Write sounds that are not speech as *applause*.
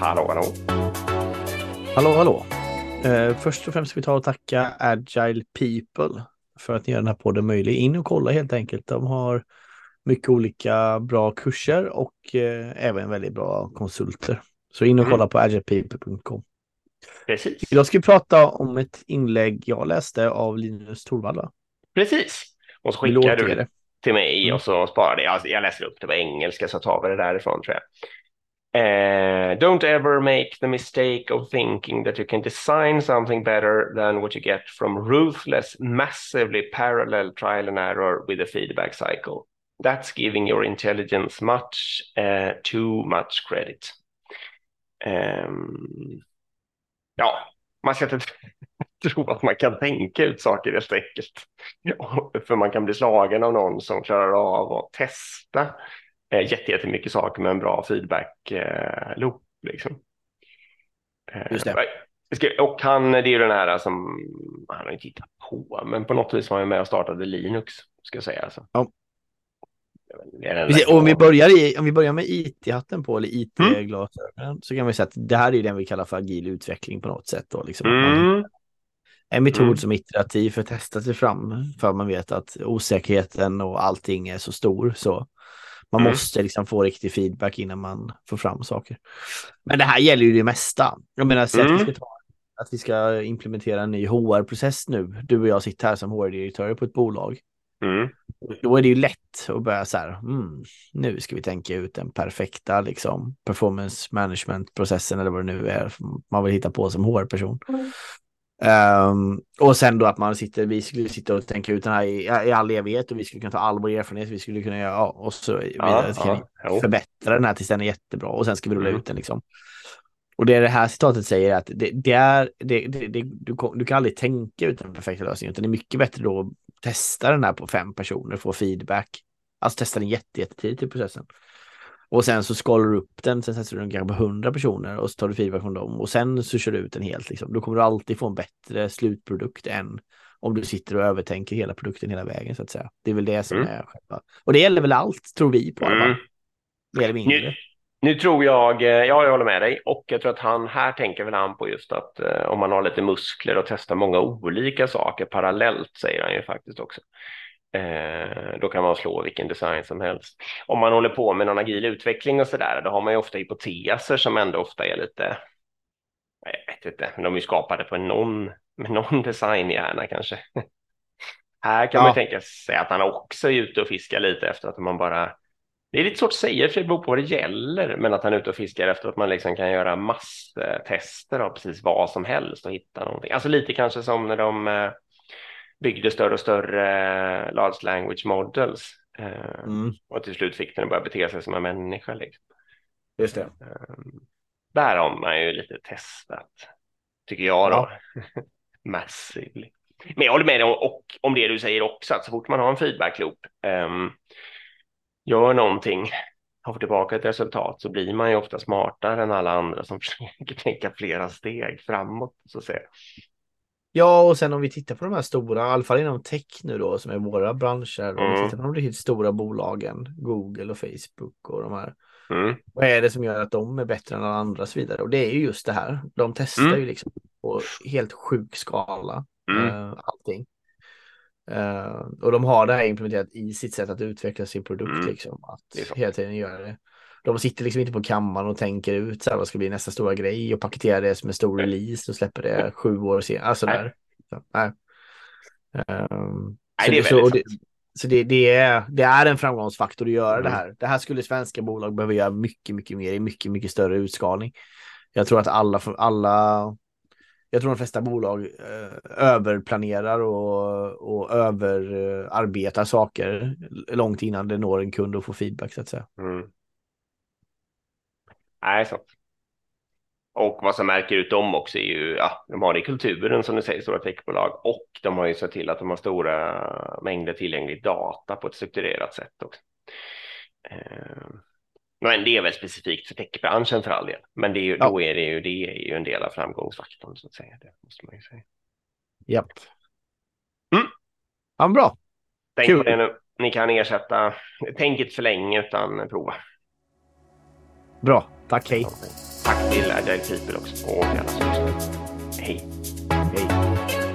Hallå, hallå. Hallå, hallå. Eh, först och främst ska vi ta och tacka Agile People för att ni gör den här podden möjlig. In och kolla helt enkelt. De har mycket olika bra kurser och eh, även väldigt bra konsulter. Så in och Mm. kolla på agilepeople.com. Precis. Idag ska vi prata om ett inlägg jag läste av Linus Torvald. va? Precis. Och så du skickar du det? till mig Mm. och så sparar det. Jag, jag läser upp det på engelska så tar vi det därifrån tror jag. Eh, don't ever make the mistake of thinking that you can design something better than what you get from ruthless, massively parallel trial and error with a feedback cycle. That's giving your intelligence much, uh, too much credit. Um, ja, man ska inte *laughs* tro att man kan tänka ut saker helt enkelt. *laughs* För man kan bli slagen av någon som klarar av att testa eh, jätte- jättemycket saker med en bra feedback eh. Liksom. Eh, Just det. ska- Och han, det är ju den här som han har inte hittat på, men på något vis var han med och startade Linux, ska jag säga. Alltså. Ja. Precis, om, vi börjar i, om vi börjar med IT-hatten på, eller IT-glasögonen, så kan vi säga att det här är den vi kallar för agil utveckling på något sätt. Då, liksom, Mm, En metod Mm. som är iterativ för att testa sig fram för man vet att osäkerheten och allting är så stor så man Mm. måste liksom få riktig feedback innan man får fram saker. Men det här gäller ju det mesta. Jag menar, säg att, vi Mm. ska ta, att vi ska implementera en ny HR-process nu. Du och jag sitter här som HR-direktörer på ett bolag. mm, Då är det ju lätt att börja så här, mm, nu ska vi tänka ut den perfekta liksom, performance management-processen eller vad det nu är man vill hitta på som HR-person. Ehm, och sen då att man sitter, vi skulle sitta och tänka ut den här i, i all evighet och vi skulle kunna ta all vår erfarenhet, vi skulle kunna göra, ja, och så vidare, ja, jo. förbättra den här tills den är jättebra och sen ska vi rulla Mm. ut den liksom. Och det det här citatet säger att det, det är, det, det, du, du kan aldrig tänka ut den perfekta lösningen, utan det är mycket bättre då att testa den här på fem personer, få feedback. Alltså testa den jätte, jättetidigt i processen. Och sen så skalar du upp den, sen testar du den kanske på hundra personer och så tar du feedback från dem och sen så kör du ut den helt. Liksom. Då kommer du alltid få en bättre slutprodukt än om du sitter och övertänker hela produkten hela vägen så att säga. Det är väl det som Mm. är själva. Och det gäller väl allt, tror vi på. Mm. Mer eller mindre. Nu, nu tror jag, eh, ja jag håller med dig och jag tror att han här tänker väl han på just att eh, om man har lite muskler och testar många olika saker parallellt säger han ju faktiskt också. Eh, då kan man slå vilken design som helst. Om man håller på med någon agil utveckling och sådär, då har man ju ofta hypoteser som ändå ofta är lite, jag vet inte, men de är ju skapade på någon, med någon *laughs* designhjärna kanske. Här kan man Ja. ju tänka sig att han också är ute och fiskar lite efter att man bara det är lite svårt att säga för det beror på vad det gäller, men att han är ute och fiskar efter att man liksom kan göra masstester av precis vad som helst och hitta någonting. Alltså lite kanske som när de eh, byggde större och större eh, large language models eh, Mm, och till slut fick den att börja bete sig som en människa. Liksom. just det. Eh, där har man ju lite testat, tycker jag då. *laughs* Massively. Men jag håller med dig om, och om det du säger också, att så fort man har en feedback loop, ehm, gör någonting, har tillbaka ett resultat, så blir man ju ofta smartare än alla andra som *laughs* försöker tänka flera steg framåt, så att säga. Ja, och sen om vi tittar på de här stora, i alla fall inom tech nu då, som är våra branscher, om vi Mm. tittar på de riktigt stora bolagen, Google och Facebook och de här, Mm, vad är det som gör att de är bättre än alla andra och så vidare? Och det är ju just det här, de testar Mm. ju liksom på helt sjuk skala, mm, eh, allting. Eh, och de har det här implementerat i sitt sätt att utveckla sin produkt, Mm. liksom, att hela tiden göra det. De sitter liksom inte på kammaren och tänker ut så här, vad ska bli nästa stora grej och paketerar det som en stor release och släpper det sju år senare. Alltså Nej. där. Så, nej. Ehm, Nej, så det är så, väldigt det, sant. så det, det, är, det är en framgångsfaktor att göra det Mm. här. Det här skulle svenska bolag behöva göra mycket, mycket mer i mycket, mycket större utskalning. Jag tror att alla, alla jag tror de flesta bolag eh, överplanerar och, och överarbetar saker långt innan det når en kund och får feedback så att säga. Mm. Nej, sant. Och vad som märker ut dem också är ju, ja, de har det i kulturen som du säger, stora techbolag, och de har ju sett till att de har stora mängder tillgänglig data på ett strukturerat sätt också. Eh, men det är väl specifikt för techbranschen för all del, men det är ju, Ja. då är det ju, det är ju en del av framgångsfaktorn så att säga, det måste man ju säga. Japp. Mm. Ja, bra. Tänk Kul. det nu, ni kan ersätta, tänk inte för länge utan prova. Bra. Tack, hej. Tack till Agile People också och alla som lyssnar. Hej! Hej.